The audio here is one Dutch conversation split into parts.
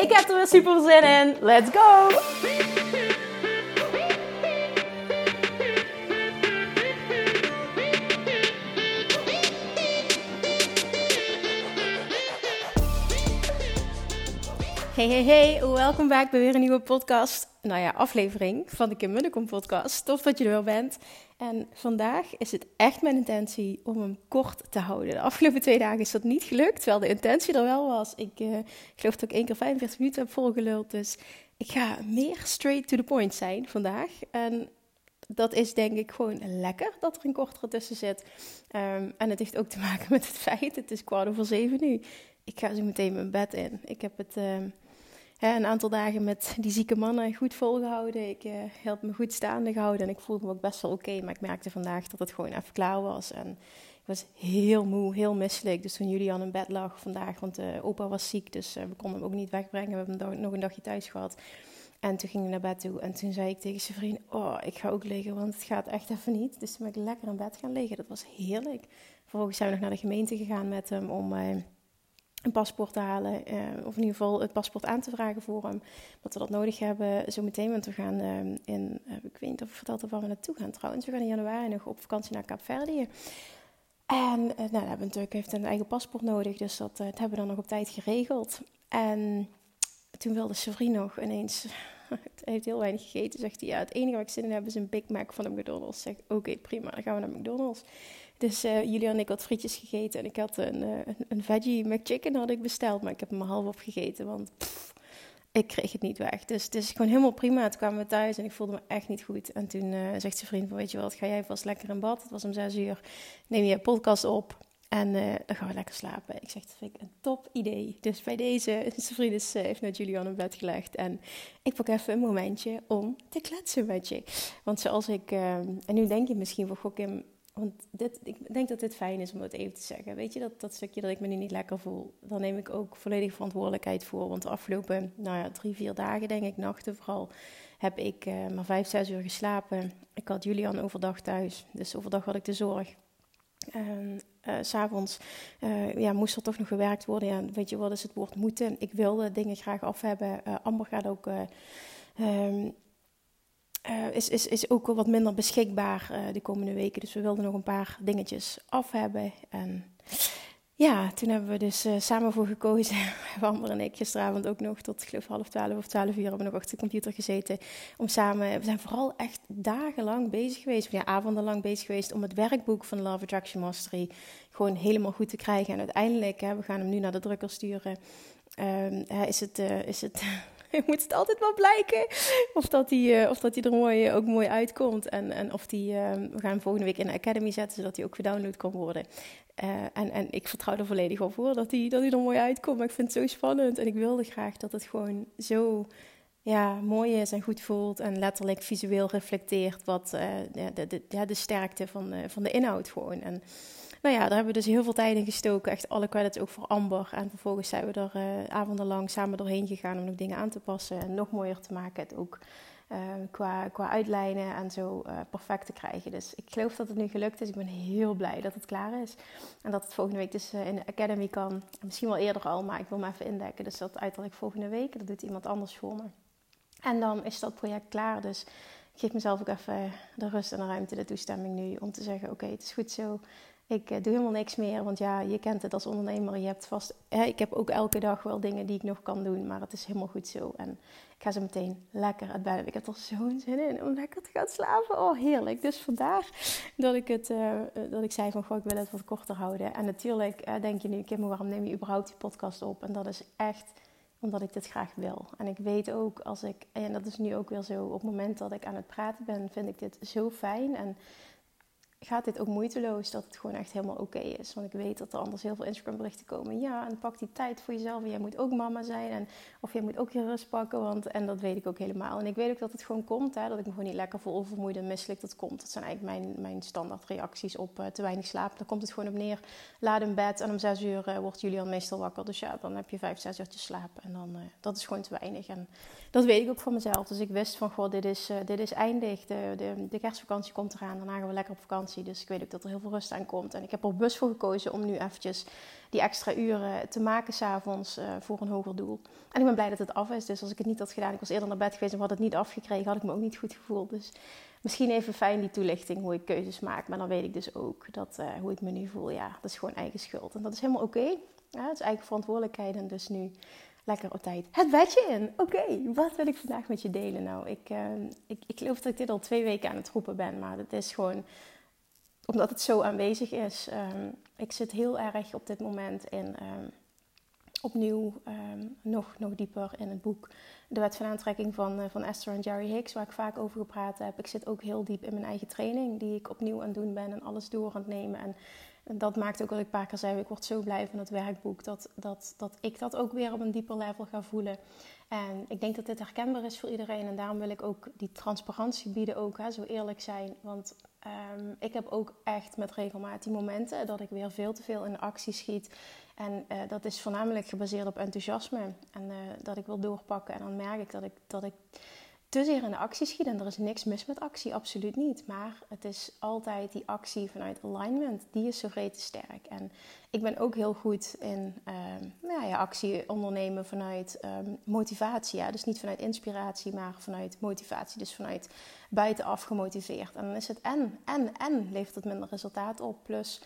Ik heb er weer super zin in. Let's go! Hey, hey, hey, welkom bij weer een nieuwe podcast. Nou ja, aflevering van de Kim Munnekom podcast. Tof dat je er wel bent. En vandaag is het echt mijn intentie om hem kort te houden. De afgelopen twee dagen is dat niet gelukt, terwijl de intentie er wel was. Ik uh, geloof dat ik één keer 45 minuten heb volgeluld. Dus ik ga meer straight to the point zijn vandaag. En dat is denk ik gewoon lekker dat er een kortere tussen zit. Um, en het heeft ook te maken met het feit, het is kwart over zeven nu. Ik ga zo meteen mijn bed in. Ik heb het... Een aantal dagen met die zieke mannen goed volgehouden. Ik uh, me goed staande gehouden en ik voelde me ook best wel oké. maar ik merkte vandaag dat het gewoon even klaar was. En ik was heel moe, heel misselijk. Dus toen Julian in bed lag vandaag, want uh, opa was ziek. Dus uh, we konden hem ook niet wegbrengen. We hebben hem nog een dagje thuis gehad. En toen ging ik naar bed toe. En toen zei ik tegen zijn vriend, oh, ik ga ook liggen, want het gaat echt even niet. Dus toen ben ik lekker in bed gaan liggen. Dat was heerlijk. Vervolgens zijn we nog naar de gemeente gegaan met hem om een paspoort te halen. Uh, of in ieder geval het paspoort aan te vragen voor hem. Dat we dat nodig hebben zometeen. Want we gaan uh, in, uh, ik weet niet of ik verteld waar we naartoe gaan trouwens. We gaan in januari nog op vakantie naar Kaapverdië. En nou, dan hebben natuurlijk heeft een eigen paspoort nodig. Dus dat, dat hebben we dan nog op tijd geregeld. En toen wilde Sevrie nog ineens... Hij heeft heel weinig gegeten, zegt hij. Ja, het enige wat ik zin in heb is een Big Mac van de McDonald's. Zeg, oké, prima, dan gaan we naar McDonald's. Dus uh, Julia en ik had frietjes gegeten en ik had een, uh, een, een veggie McChicken had ik besteld, maar ik heb hem half opgegeten, want ik kreeg het niet weg. Dus het is gewoon helemaal prima. Toen kwamen we thuis en ik voelde me echt niet goed. En toen uh, zegt zijn vriend weet je wat, ga jij vast lekker in bad. Het was om zes uur. Neem je podcast op en dan gaan we lekker slapen. Ik zeg, dat vind ik een top idee. Dus bij deze, zijn vriend is, heeft net Julian in bed gelegd. En ik pak even een momentje om te kletsen met je. Want zoals ik, en nu denk je misschien van, gok Kim want ik denk dat dit fijn is om het even te zeggen. Weet je, dat, dat stukje dat ik me nu niet lekker voel, daar neem ik ook volledig verantwoordelijkheid voor. Want de afgelopen nou ja, drie, vier dagen, denk ik, nachten vooral, heb ik uh, maar vijf, zes uur geslapen. Ik had Julian overdag thuis, dus overdag had ik de zorg. En uh, s'avonds uh, ja, moest er toch nog gewerkt worden. Ja, weet je, wat is het woord moeten? Ik wilde dingen graag af hebben. Amber gaat ook... Uh, is, is, is ook wat minder beschikbaar de komende weken. Dus we wilden nog een paar dingetjes af hebben. En ja, toen hebben we dus uh, samen voor gekozen. Wamber en ik gisteravond ook nog tot geloof half twaalf of twaalf uur hebben we nog achter de computer gezeten. Om samen, we zijn vooral echt dagenlang bezig geweest, ja, avondenlang bezig geweest om het werkboek van Love Attraction Mastery gewoon helemaal goed te krijgen. En uiteindelijk, hè, we gaan hem nu naar de drukker sturen. Ehm, is het, is het moet het altijd wel blijken of dat hij, uh, of dat hij er mooi, ook mooi uitkomt. En, en of die, uh, we gaan hem volgende week in de Academy zetten, zodat hij ook gedownload kan worden. En, en ik vertrouw er volledig op voor dat hij, dat hij er mooi uitkomt. Maar ik vind het zo spannend en ik wilde graag dat het gewoon zo ja, mooi is en goed voelt. En letterlijk visueel reflecteert wat de, de, de, de sterkte van, van de inhoud gewoon. En, nou ja, daar hebben we dus heel veel tijd in gestoken. Echt alle credits ook voor Amber. En vervolgens zijn we er uh, avondenlang samen doorheen gegaan om nog dingen aan te passen en nog mooier te maken. Het ook uh, qua, qua uitlijnen en zo uh, perfect te krijgen. Dus ik geloof dat het nu gelukt is. Ik ben heel blij dat het klaar is. En dat het volgende week dus in de Academy kan. Misschien wel eerder al, maar ik wil me even indekken. Dus dat uiterlijk volgende week. Dat doet iemand anders voor me. En dan is dat project klaar. Dus ik geef mezelf ook even de rust en de ruimte, de toestemming nu om te zeggen: Oké, het is goed zo. Ik uh, doe helemaal niks meer, want ja, je kent het als ondernemer. Je hebt vast, hè, ik heb ook elke dag wel dingen die ik nog kan doen, maar het is helemaal goed zo. En ik ga zo meteen lekker uit bed. Ik heb er zo'n zin in om lekker te gaan slapen. Oh, heerlijk. Dus vandaar dat ik, het, uh, dat ik zei van, goh, ik wil het wat korter houden. En natuurlijk denk je nu, Kim, waarom neem je überhaupt die podcast op? En dat is echt omdat ik dit graag wil. En ik weet ook als ik, en dat is nu ook weer zo, op het moment dat ik aan het praten ben, vind ik dit zo fijn. En gaat dit ook moeiteloos dat het gewoon echt helemaal oké is. Want ik weet dat er anders heel veel Instagram berichten komen. Ja, en pak die tijd voor jezelf. En jij moet ook mama zijn. En, of jij moet ook je rust pakken. Want, en dat weet ik ook helemaal. En ik weet ook dat het gewoon komt. Hè, dat ik me gewoon niet lekker voel oververmoeid en misselijk. Dat komt. Dat zijn eigenlijk mijn, mijn standaard reacties op uh, te weinig slaap. Dan komt het gewoon op neer. Laat een bed. En om zes uur uh, wordt Julian meestal wakker. Dus ja, dan heb je vijf, zes uurtjes slaap. En dan, uh, dat is gewoon te weinig. En dat weet ik ook van mezelf. Dus ik wist van, goh, dit is, dit is eindig. De, de, de kerstvakantie komt eraan. Daarna gaan we lekker op vakantie. Dus ik weet ook dat er heel veel rust aan komt. En ik heb er bus voor gekozen om nu eventjes die extra uren te maken s'avonds uh, voor een hoger doel. En ik ben blij dat het af is. Dus als ik het niet had gedaan, ik was eerder naar bed geweest en had het niet afgekregen, had ik me ook niet goed gevoeld. Dus misschien even fijn die toelichting hoe ik keuzes maak. Maar dan weet ik dus ook dat uh, hoe ik me nu voel, ja, dat is gewoon eigen schuld. En dat is helemaal oké. Ja, het is eigen verantwoordelijkheid en dus nu lekker op tijd het bedje in. Oké, wat wil ik vandaag met je delen? Nou, ik, uh, ik, ik geloof dat ik dit al twee weken aan het roepen ben, maar het is gewoon omdat het zo aanwezig is. Um, ik zit heel erg op dit moment in um, opnieuw um, nog, nog dieper in het boek De Wet van Aantrekking van, uh, van Esther en Jerry Hicks, waar ik vaak over gepraat heb. Ik zit ook heel diep in mijn eigen training, die ik opnieuw aan het doen ben en alles door aan het nemen. En, en dat maakt ook dat ik een paar keer zei, ik word zo blij van het werkboek, dat, dat, dat ik dat ook weer op een dieper level ga voelen. En ik denk dat dit herkenbaar is voor iedereen. En daarom wil ik ook die transparantie bieden, ook hè, zo eerlijk zijn. Want um, ik heb ook echt met regelmaat die momenten dat ik weer veel te veel in actie schiet. En uh, dat is voornamelijk gebaseerd op enthousiasme. En uh, dat ik wil doorpakken. En dan merk ik dat ik, dat ik te zeer in de actie schiet. En er is niks mis met actie, absoluut niet. Maar het is altijd die actie vanuit alignment, die is zo vreed sterk. En ik ben ook heel goed in um, nou ja, actie ondernemen vanuit um, motivatie. Ja. Dus niet vanuit inspiratie, maar vanuit motivatie. Dus vanuit buitenaf gemotiveerd. En dan is het en, en, en levert het minder resultaat op. Plus...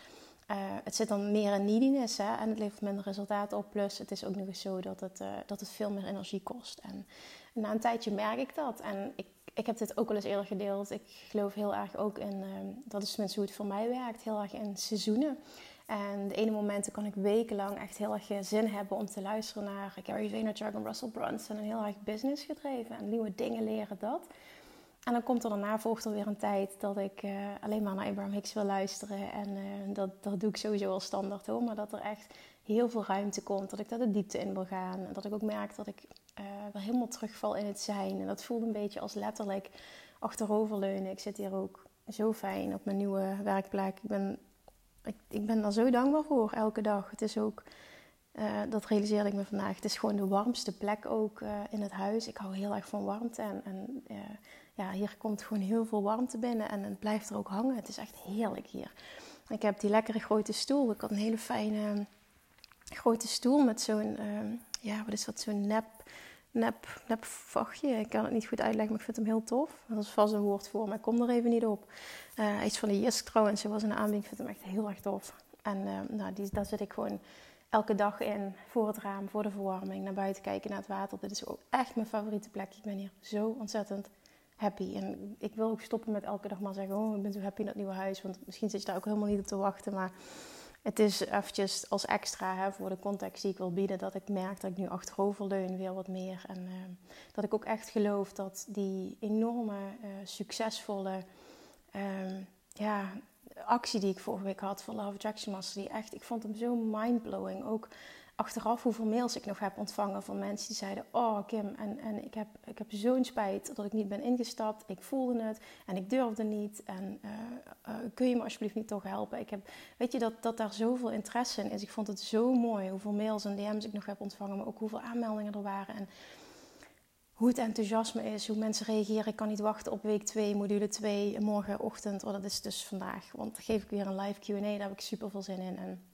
Uh, het zit dan meer in neediness hè, en het levert minder resultaat op. Plus het is ook nog eens zo dat het, uh, dat het veel meer energie kost. En na een tijdje merk ik dat. En ik, ik heb dit ook wel eens eerder gedeeld. Ik geloof heel erg ook in, uh, dat is tenminste hoe het voor mij werkt, heel erg in seizoenen. En de ene momenten kan ik wekenlang echt heel erg zin hebben om te luisteren naar Gary Vaynerchuk en Russell Brunson. En heel erg business gedreven en nieuwe dingen leren dat. En dan komt er daarna, volgt er weer een tijd dat ik uh, alleen maar naar Abraham Hicks wil luisteren. En uh, dat, dat doe ik sowieso al standaard hoor. Maar dat er echt heel veel ruimte komt. Dat ik daar de diepte in wil gaan. En dat ik ook merk dat ik uh, weer helemaal terugval in het zijn. En dat voelt een beetje als letterlijk achteroverleunen. Ik zit hier ook zo fijn op mijn nieuwe werkplek. Ik ben, ik, ik ben daar zo dankbaar voor elke dag. Het is ook, uh, dat realiseerde ik me vandaag, het is gewoon de warmste plek ook uh, in het huis. Ik hou heel erg van warmte. En, en ja, hier komt gewoon heel veel warmte binnen en het blijft er ook hangen. Het is echt heerlijk hier. Ik heb die lekkere grote stoel. Ik had een hele fijne grote stoel met zo'n, uh, ja, wat is dat, zo'n nep, nep, nep vachtje. Ik kan het niet goed uitleggen, maar ik vind hem heel tof. Dat is vast een woord voor, maar ik kom er even niet op. Uh, iets van de Jisk trouwens, was een aanbieding. Ik vind hem echt heel erg tof. En uh, nou, die, daar zit ik gewoon elke dag in, voor het raam, voor de verwarming, naar buiten kijken, naar het water. Dit is ook echt mijn favoriete plek. Ik ben hier zo ontzettend happy. En ik wil ook stoppen met elke dag maar zeggen: Oh, ik ben zo happy in dat nieuwe huis. Want misschien zit je daar ook helemaal niet op te wachten. Maar het is eventjes als extra hè, voor de context die ik wil bieden, dat ik merk dat ik nu achteroverleun weer wat meer. En uh, dat ik ook echt geloof dat die enorme, uh, succesvolle uh, ja, actie die ik vorige week had voor Love Attraction Master, die echt, ik vond hem zo mindblowing. Ook achteraf hoeveel mails ik nog heb ontvangen van mensen die zeiden: Oh, Kim, en, en ik heb, ik heb zo'n spijt dat ik niet ben ingestapt. Ik voelde het en ik durfde niet. En uh, uh, kun je me alsjeblieft niet toch helpen? Ik heb, weet je, dat, dat daar zoveel interesse in is. Ik vond het zo mooi hoeveel mails en DM's ik nog heb ontvangen, maar ook hoeveel aanmeldingen er waren. En hoe het enthousiasme is, hoe mensen reageren. Ik kan niet wachten op week 2, module 2, morgenochtend. Oh, dat is dus vandaag. Want dan geef ik weer een live QA. Daar heb ik super veel zin in. En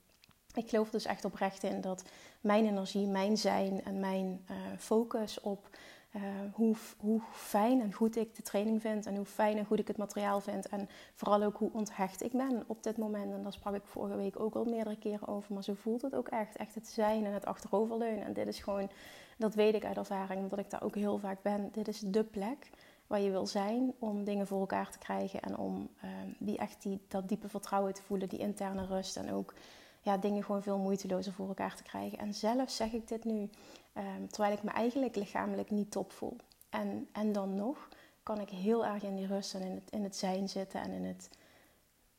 ik geloof dus echt oprecht in dat mijn energie, mijn zijn en mijn uh, focus op uh, hoe, hoe fijn en goed ik de training vind en hoe fijn en goed ik het materiaal vind en vooral ook hoe onthecht ik ben op dit moment. En daar sprak ik vorige week ook al meerdere keren over, maar zo voelt het ook echt. Echt het zijn en het achteroverleunen. En dit is gewoon, dat weet ik uit ervaring, omdat ik daar ook heel vaak ben. Dit is de plek waar je wil zijn om dingen voor elkaar te krijgen en om uh, die echt die, dat diepe vertrouwen te voelen, die interne rust en ook ja, dingen gewoon veel moeitelozer voor elkaar te krijgen. En zelf zeg ik dit nu, um, terwijl ik me eigenlijk lichamelijk niet top voel. En, en dan nog kan ik heel erg in die rust en in het, in het zijn zitten en in het,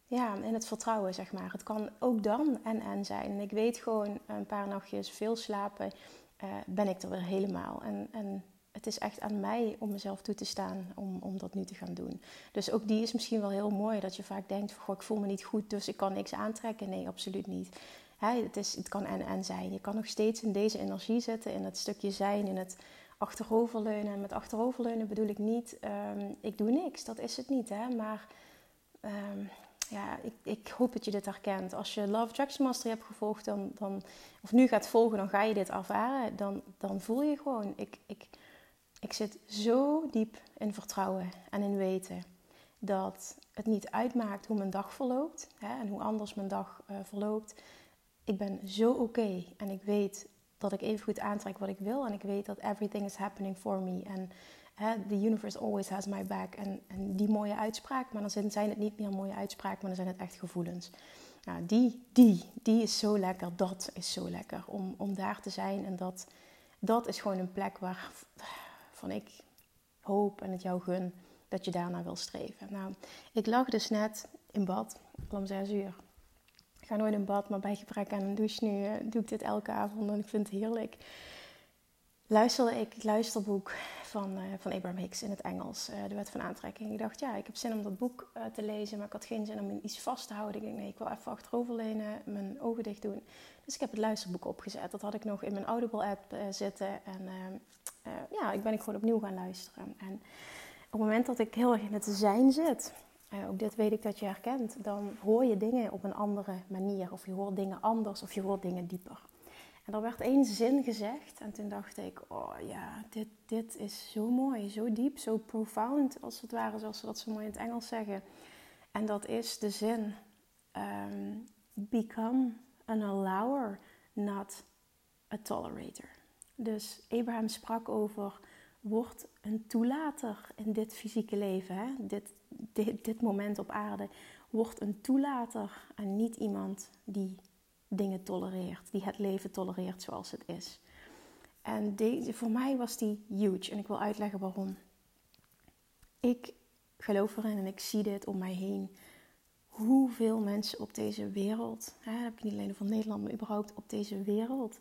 ja, in het vertrouwen, zeg maar. Het kan ook dan en en zijn. En ik weet gewoon, een paar nachtjes veel slapen, uh, ben ik er weer helemaal. En, en het is echt aan mij om mezelf toe te staan om, om dat nu te gaan doen. Dus ook die is misschien wel heel mooi. Dat je vaak denkt, goh, ik voel me niet goed, dus ik kan niks aantrekken. Nee, absoluut niet. het, is, het kan en en zijn. Je kan nog steeds in deze energie zitten, in het stukje zijn, in het achteroverleunen. En met achteroverleunen bedoel ik niet, um, ik doe niks. Dat is het niet, hè. Maar... Um, ja, ik, ik, hoop dat je dit herkent. Als je Love Attraction Mastery hebt gevolgd, dan, dan, of nu gaat volgen, dan ga je dit ervaren. Dan, dan voel je gewoon, ik, ik, ik zit zo diep in vertrouwen en in weten dat het niet uitmaakt hoe mijn dag verloopt hè, en hoe anders mijn dag uh, verloopt. Ik ben zo oké en ik weet dat ik even goed aantrek wat ik wil en ik weet dat everything is happening for me. En the universe always has my back. En, en die mooie uitspraak, maar dan zijn het niet meer mooie uitspraken, maar dan zijn het echt gevoelens. Nou, die, die, die is zo lekker. Dat is zo lekker om, om daar te zijn. En dat, dat is gewoon een plek waar ik hoop en het jou gun dat je daarna wil streven. Nou, ik lag dus net in bad om zes uur. Ik ga nooit in bad, maar bij gebrek aan een douche nu eh, doe ik dit elke avond en ik vind het heerlijk luisterde ik het luisterboek van, uh, van Abraham Hicks in het Engels, uh, De Wet van Aantrekking. Ik dacht, ja, ik heb zin om dat boek te lezen, maar ik had geen zin om iets vast te houden. Ik dacht, nee, ik wil even achteroverlenen, mijn ogen dicht doen. Dus ik heb het luisterboek opgezet. Dat had ik nog in mijn Audible-app zitten. En ja, ik ben ik gewoon opnieuw gaan luisteren. En op het moment dat ik heel erg in het zijn zit, ook dit weet ik dat je herkent, dan hoor je dingen op een andere manier. Of je hoort dingen anders, of je hoort dingen dieper. En er werd één zin gezegd en toen dacht ik, oh ja, dit, dit is zo mooi, zo diep, zo profound als het ware, zoals ze dat zo mooi in het Engels zeggen. En dat is de zin, um, become an allower, not a tolerator. Dus Abraham sprak over, word een toelater in dit fysieke leven, hè? Dit, dit, dit moment op aarde. Word een toelater en niet iemand die dingen tolereert, die het leven tolereert zoals het is. En deze, voor mij was die huge en ik wil uitleggen waarom. Ik geloof erin en ik zie dit om mij heen. Hoeveel mensen op deze wereld, hè, heb ik niet alleen van Nederland, maar überhaupt op deze wereld,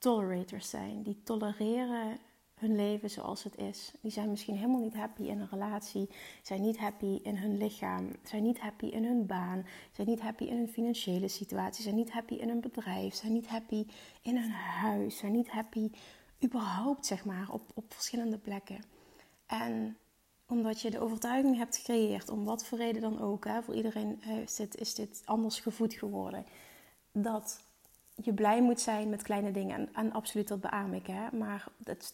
tolerators zijn. Die tolereren hun leven zoals het is. Die zijn misschien helemaal niet happy in een relatie, zijn niet happy in hun lichaam, zijn niet happy in hun baan, zijn niet happy in hun financiële situatie, zijn niet happy in hun bedrijf, zijn niet happy in hun huis, zijn niet happy überhaupt, zeg maar, op, op verschillende plekken. En omdat je de overtuiging hebt gecreëerd, om wat voor reden dan ook, hè, voor iedereen is dit, is dit anders gevoed geworden, dat je blij moet zijn met kleine dingen. En, en absoluut, dat beaam ik. Hè? Maar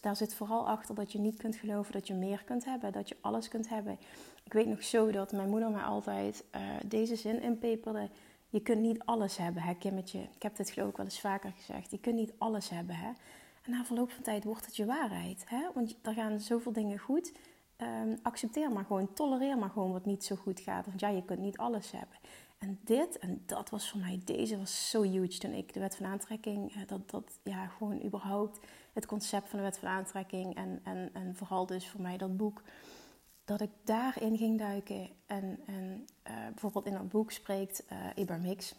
daar zit vooral achter dat je niet kunt geloven dat je meer kunt hebben. Dat je alles kunt hebben. Ik weet nog zo dat mijn moeder mij altijd uh, deze zin inpeperde. Je kunt niet alles hebben, hè, Kimmetje. Ik heb dit geloof ik wel eens vaker gezegd. Je kunt niet alles hebben, hè. En na verloop van tijd wordt het je waarheid, hè. Want er gaan zoveel dingen goed. Um, accepteer maar gewoon, tolereer maar gewoon wat niet zo goed gaat. Want ja, je kunt niet alles hebben. En dit en dat was voor mij, deze was zo huge toen ik de wet van aantrekking, eh, dat, dat ja, gewoon überhaupt het concept van de wet van aantrekking en, en, en vooral dus voor mij dat boek, dat ik daarin ging duiken. En, en uh, bijvoorbeeld in dat boek spreekt uh, Abraham Hicks.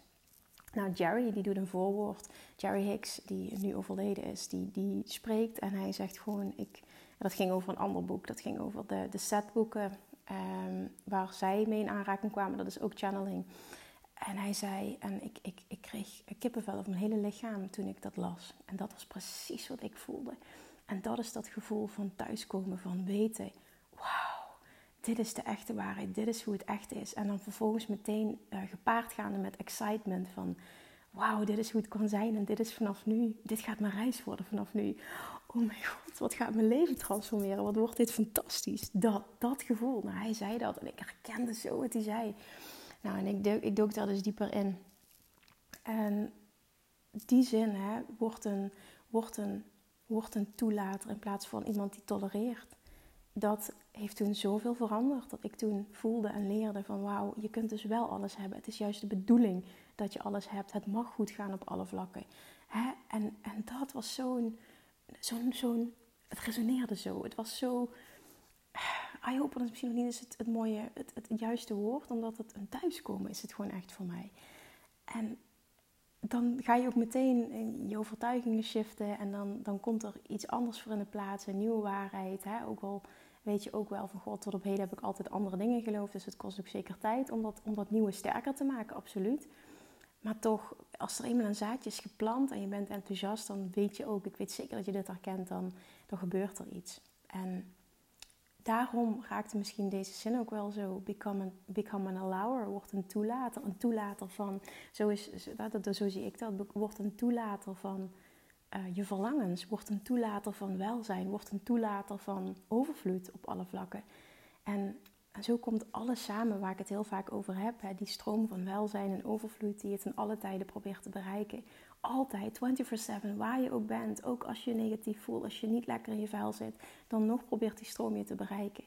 Nou, Jerry, die doet een voorwoord. Jerry Hicks, die nu overleden is, die, die spreekt en hij zegt gewoon, ik, dat ging over een ander boek, dat ging over de, de setboeken Ehm, waar zij mee in aanraking kwamen. Dat is ook channeling. En hij zei, en ik, ik, ik kreeg kippenvel over mijn hele lichaam toen ik dat las. En dat was precies wat ik voelde. En dat is dat gevoel van thuiskomen, van weten, wauw, dit is de echte waarheid, dit is hoe het echt is. En dan vervolgens meteen uh, gepaard gaande met excitement van, wauw, dit is hoe het kan zijn en dit is vanaf nu, dit gaat mijn reis worden vanaf nu oh mijn god, wat gaat mijn leven transformeren? Wat wordt dit fantastisch? Dat, dat gevoel. Nou, hij zei dat en ik herkende zo wat hij zei. Nou, en ik dook, ik dook daar dus dieper in. En die zin hè, wordt, een, wordt, een, wordt een toelater in plaats van iemand die tolereert. Dat heeft toen zoveel veranderd. Dat ik toen voelde en leerde van wauw, je kunt dus wel alles hebben. Het is juist de bedoeling dat je alles hebt. Het mag goed gaan op alle vlakken. Hè? En, en dat was zo'n zo'n, zo'n, het resoneerde zo. Het was zo, eye-opener is misschien nog niet eens het, het mooie, het, het, juiste woord, omdat het een thuiskomen is het gewoon echt voor mij. En dan ga je ook meteen je overtuigingen shiften en dan, dan komt er iets anders voor in de plaats, een nieuwe waarheid. Hè? Ook al weet je ook wel van god, tot op heden heb ik altijd andere dingen geloofd, dus het kost ook zeker tijd om dat, om dat nieuwe sterker te maken, absoluut. Maar toch, als er eenmaal een zaadje is geplant en je bent enthousiast, dan weet je ook, ik weet zeker dat je dit herkent, dan, dan gebeurt er iets. En daarom raakte misschien deze zin ook wel zo. Become, an, become an allower, wordt een toelater. Een toelater van, zo, is, dat, zo zie ik dat, wordt een toelater van uh, je verlangens. Wordt een toelater van welzijn. Wordt een toelater van overvloed op alle vlakken. En, en zo komt alles samen waar ik het heel vaak over heb. Hè? Die stroom van welzijn en overvloed die het in alle tijden probeert te bereiken altijd 24/7, waar je ook bent, ook als je je negatief voelt, als je niet lekker in je vel zit, dan nog probeert die stroom je te bereiken.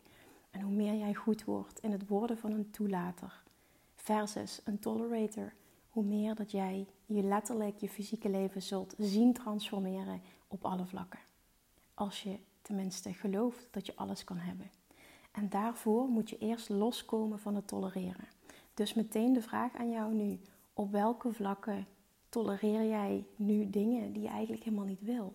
En hoe meer jij goed wordt in het worden van een toelater versus een tolerator, hoe meer dat jij je letterlijk je fysieke leven zult zien transformeren op alle vlakken. Als je tenminste gelooft dat je alles kan hebben. En daarvoor moet je eerst loskomen van het tolereren. Dus meteen de vraag aan jou nu: op welke vlakken tolereer jij nu dingen die je eigenlijk helemaal niet wil?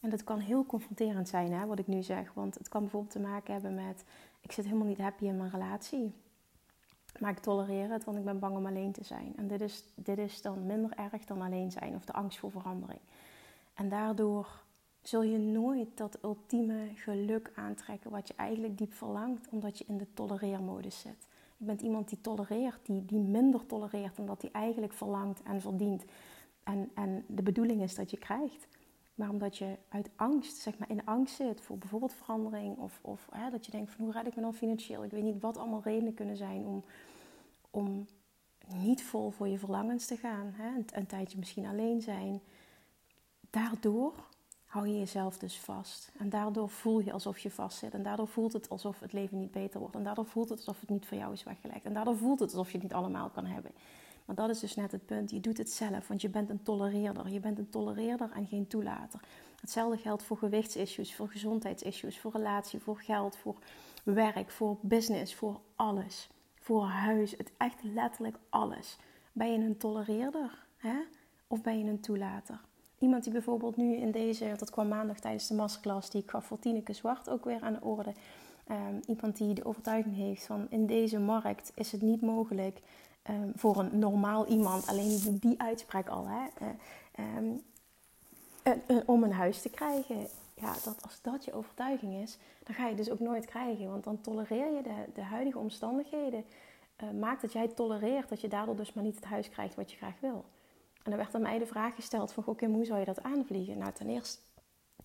En dat kan heel confronterend zijn, hè, wat ik nu zeg. Want het kan bijvoorbeeld te maken hebben met... ik zit helemaal niet happy in mijn relatie. Maar ik tolereer het, want ik ben bang om alleen te zijn. En dit is, dit is dan minder erg dan alleen zijn of de angst voor verandering. En daardoor zul je nooit dat ultieme geluk aantrekken wat je eigenlijk diep verlangt, omdat je in de tolereermodus zit. Je bent iemand die tolereert, die, die minder tolereert dan dat hij eigenlijk verlangt en verdient. En, en de bedoeling is dat je krijgt. Maar omdat je uit angst, zeg maar in angst zit voor bijvoorbeeld verandering. Of, of hè, dat je denkt van hoe red ik me dan financieel? Ik weet niet wat allemaal redenen kunnen zijn om, om niet vol voor je verlangens te gaan. Hè? Een, een tijdje misschien alleen zijn. Daardoor hou je jezelf dus vast. En daardoor voel je alsof je vastzit. En daardoor voelt het alsof het leven niet beter wordt. En daardoor voelt het alsof het niet voor jou is weggelegd. En daardoor voelt het alsof je het niet allemaal kan hebben. Maar dat is dus net het punt. Je doet het zelf, want je bent een tolereerder. Je bent een tolereerder en geen toelater. Hetzelfde geldt voor gewichtsissues, voor gezondheidsissues, voor relatie, voor geld, voor werk, voor business, voor alles. Voor huis, het echt letterlijk alles. Ben je een tolereerder hè? of ben je een toelater? Iemand die bijvoorbeeld nu in deze, dat kwam maandag tijdens de masterclass die ik gaf voor Tineke Zwart ook weer aan de orde. Um, iemand die de overtuiging heeft van in deze markt is het niet mogelijk um, voor een normaal iemand, alleen die, die uitspraak al, hè, uh, um, om een huis te krijgen. Ja, dat, als dat je overtuiging is, dan ga je dus ook nooit krijgen. Want dan tolereer je de, de huidige omstandigheden. Maakt dat jij tolereert dat je daardoor dus maar niet het huis krijgt wat je graag wil. En dan werd aan mij de vraag gesteld van, oké, hoe zou je dat aanvliegen? Nou, ten eerste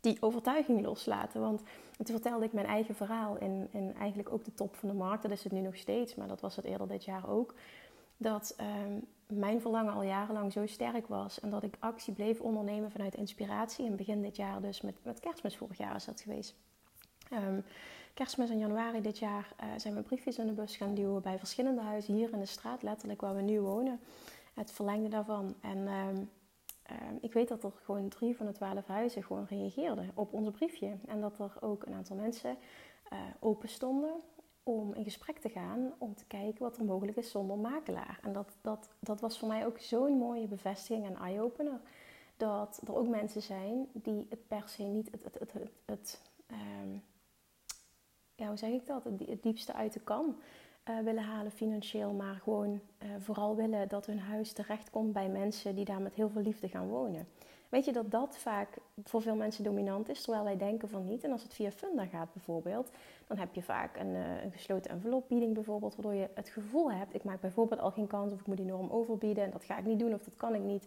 die overtuiging loslaten. Want toen vertelde ik mijn eigen verhaal in, in eigenlijk ook de top van de markt. Dat is het nu nog steeds, maar dat was het eerder dit jaar ook. Dat ehm, mijn verlangen al jarenlang zo sterk was. En dat ik actie bleef ondernemen vanuit inspiratie. En begin dit jaar dus met, met kerstmis vorig jaar is dat geweest. Um, kerstmis in januari dit jaar uh, zijn we briefjes in de bus gaan duwen bij verschillende huizen hier in de straat, letterlijk waar we nu wonen het verlengde daarvan. En ehm, ehm, ik weet dat er gewoon drie van de twaalf huizen gewoon reageerden op ons briefje. En dat er ook een aantal mensen uh, open stonden om in gesprek te gaan, om te kijken wat er mogelijk is zonder makelaar. En dat, dat, dat was voor mij ook zo'n mooie bevestiging en eye-opener. Dat er ook mensen zijn die het per se niet het, het, het, het, um, ja, hoe zeg ik dat, het diepste uit de kan uh, willen halen financieel, maar gewoon uh, vooral willen dat hun huis terechtkomt bij mensen die daar met heel veel liefde gaan wonen. Weet je dat dat vaak voor veel mensen dominant is, terwijl wij denken van niet. En als het via Funda gaat bijvoorbeeld, dan heb je vaak een, uh, een gesloten envelopbieding bijvoorbeeld, waardoor je het gevoel hebt, ik maak bijvoorbeeld al geen kans of ik moet die norm overbieden en dat ga ik niet doen of dat kan ik niet.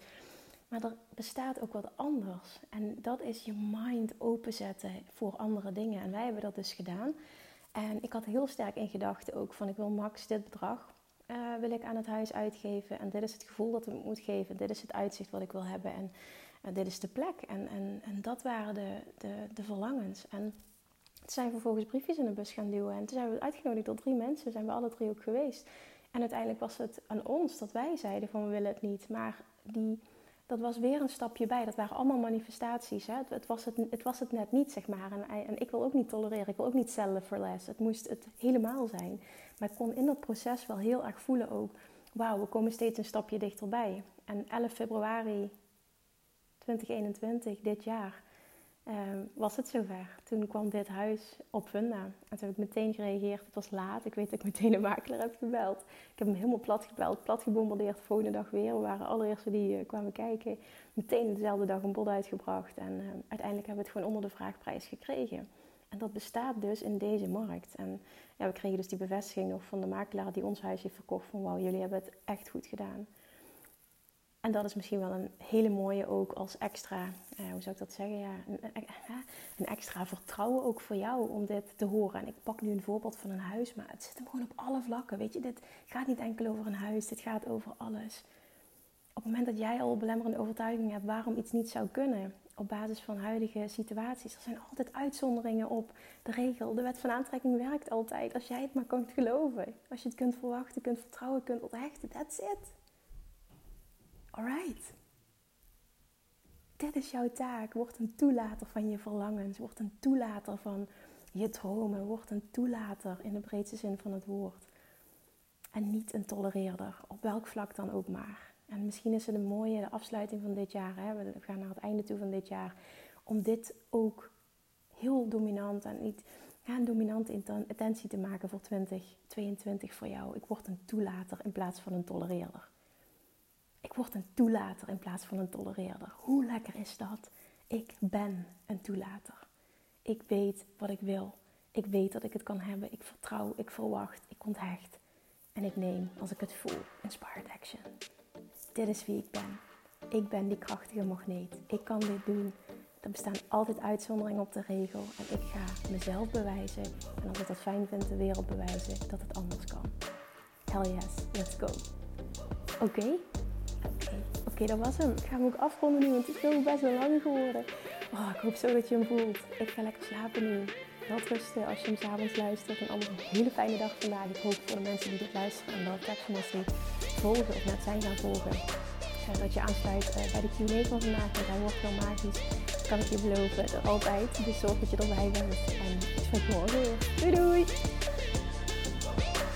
Maar er bestaat ook wat anders. En dat is je mind openzetten voor andere dingen. En wij hebben dat dus gedaan. En ik had heel sterk in gedachten ook van ik wil max dit bedrag uh, wil ik aan het huis uitgeven. En dit is het gevoel dat het moet geven. Dit is het uitzicht wat ik wil hebben. En dit is de plek. En, en, en dat waren de, de, de verlangens. En toen zijn vervolgens briefjes in de bus gaan duwen. En toen zijn we uitgenodigd door drie mensen. Zijn we alle drie ook geweest. En uiteindelijk was het aan ons dat wij zeiden van we willen het niet. Maar die dat was weer een stapje bij. Dat waren allemaal manifestaties. Hè? Het, was het, het was het net niet, zeg maar. En, en ik wil ook niet tolereren. Ik wil ook niet cellen for less. Het moest het helemaal zijn. Maar ik kon in dat proces wel heel erg voelen ook... Wauw, we komen steeds een stapje dichterbij. En 11 februari 2021, dit jaar, Ehm, was het zover. Toen kwam dit huis op Funda. En toen heb ik meteen gereageerd. Het was laat. Ik weet dat ik meteen een makelaar heb gebeld. Ik heb hem helemaal plat gebeld, plat gebombardeerd. De volgende dag weer. We waren allereerste die uh, kwamen kijken. Meteen dezelfde dag een bod uitgebracht. En uh, uiteindelijk hebben we het gewoon onder de vraagprijs gekregen. En dat bestaat dus in deze markt. En ja, we kregen dus die bevestiging nog van de makelaar die ons huis heeft verkocht. Van wauw, jullie hebben het echt goed gedaan. En dat is misschien wel een hele mooie ook als extra, uh, hoe zou ik dat zeggen? Ja, een, extra vertrouwen ook voor jou om dit te horen. En ik pak nu een voorbeeld van een huis, maar het zit hem gewoon op alle vlakken. Weet je, dit gaat niet enkel over een huis, dit gaat over alles. Op het moment dat jij al belemmerende overtuiging hebt waarom iets niet zou kunnen, op basis van huidige situaties, er zijn altijd uitzonderingen op de regel. De wet van aantrekking werkt altijd als jij het maar kunt geloven. Als je het kunt verwachten, kunt vertrouwen, kunt onthechten, that's it. Alright. Dit is jouw taak. Word een toelater van je verlangens. Word een toelater van je dromen. Word een toelater in de breedste zin van het woord. En niet een tolereerder, op welk vlak dan ook maar. En misschien is het een mooie afsluiting van dit jaar. Hè? We gaan naar het einde toe van dit jaar. Om dit ook heel dominant en niet ja, een dominante intentie te maken voor 2022 voor jou. Ik word een toelater in plaats van een tolereerder. Word een toelater in plaats van een tolereerder. Hoe lekker is dat? Ik ben een toelater. Ik weet wat ik wil. Ik weet dat ik het kan hebben. Ik vertrouw, ik verwacht, ik onthecht. En ik neem, als ik het voel, inspired action. Dit is wie ik ben. Ik ben die krachtige magneet. Ik kan dit doen. Er bestaan altijd uitzonderingen op de regel. En ik ga mezelf bewijzen. En als ik dat fijn vind, de wereld bewijzen dat het anders kan. Hell yes, let's go. Oké, Oké, dat was hem. Ik ga hem ook afronden nu, want het is best wel lang geworden. Oh, ik hoop zo dat je hem voelt. Ik ga lekker slapen nu. Wel rusten als je hem s'avonds luistert. En allemaal een hele fijne dag vandaag. Ik hoop voor de mensen die dit luisteren en wel tekstmessie volgen of net zijn gaan volgen. Uh, dat je aansluit uh, bij de Q&A van vandaag, want hij wordt heel magisch. Dat kan ik je beloven, altijd. Dus zorg dat je erbij bent. En ik morgen weer. Doei doei!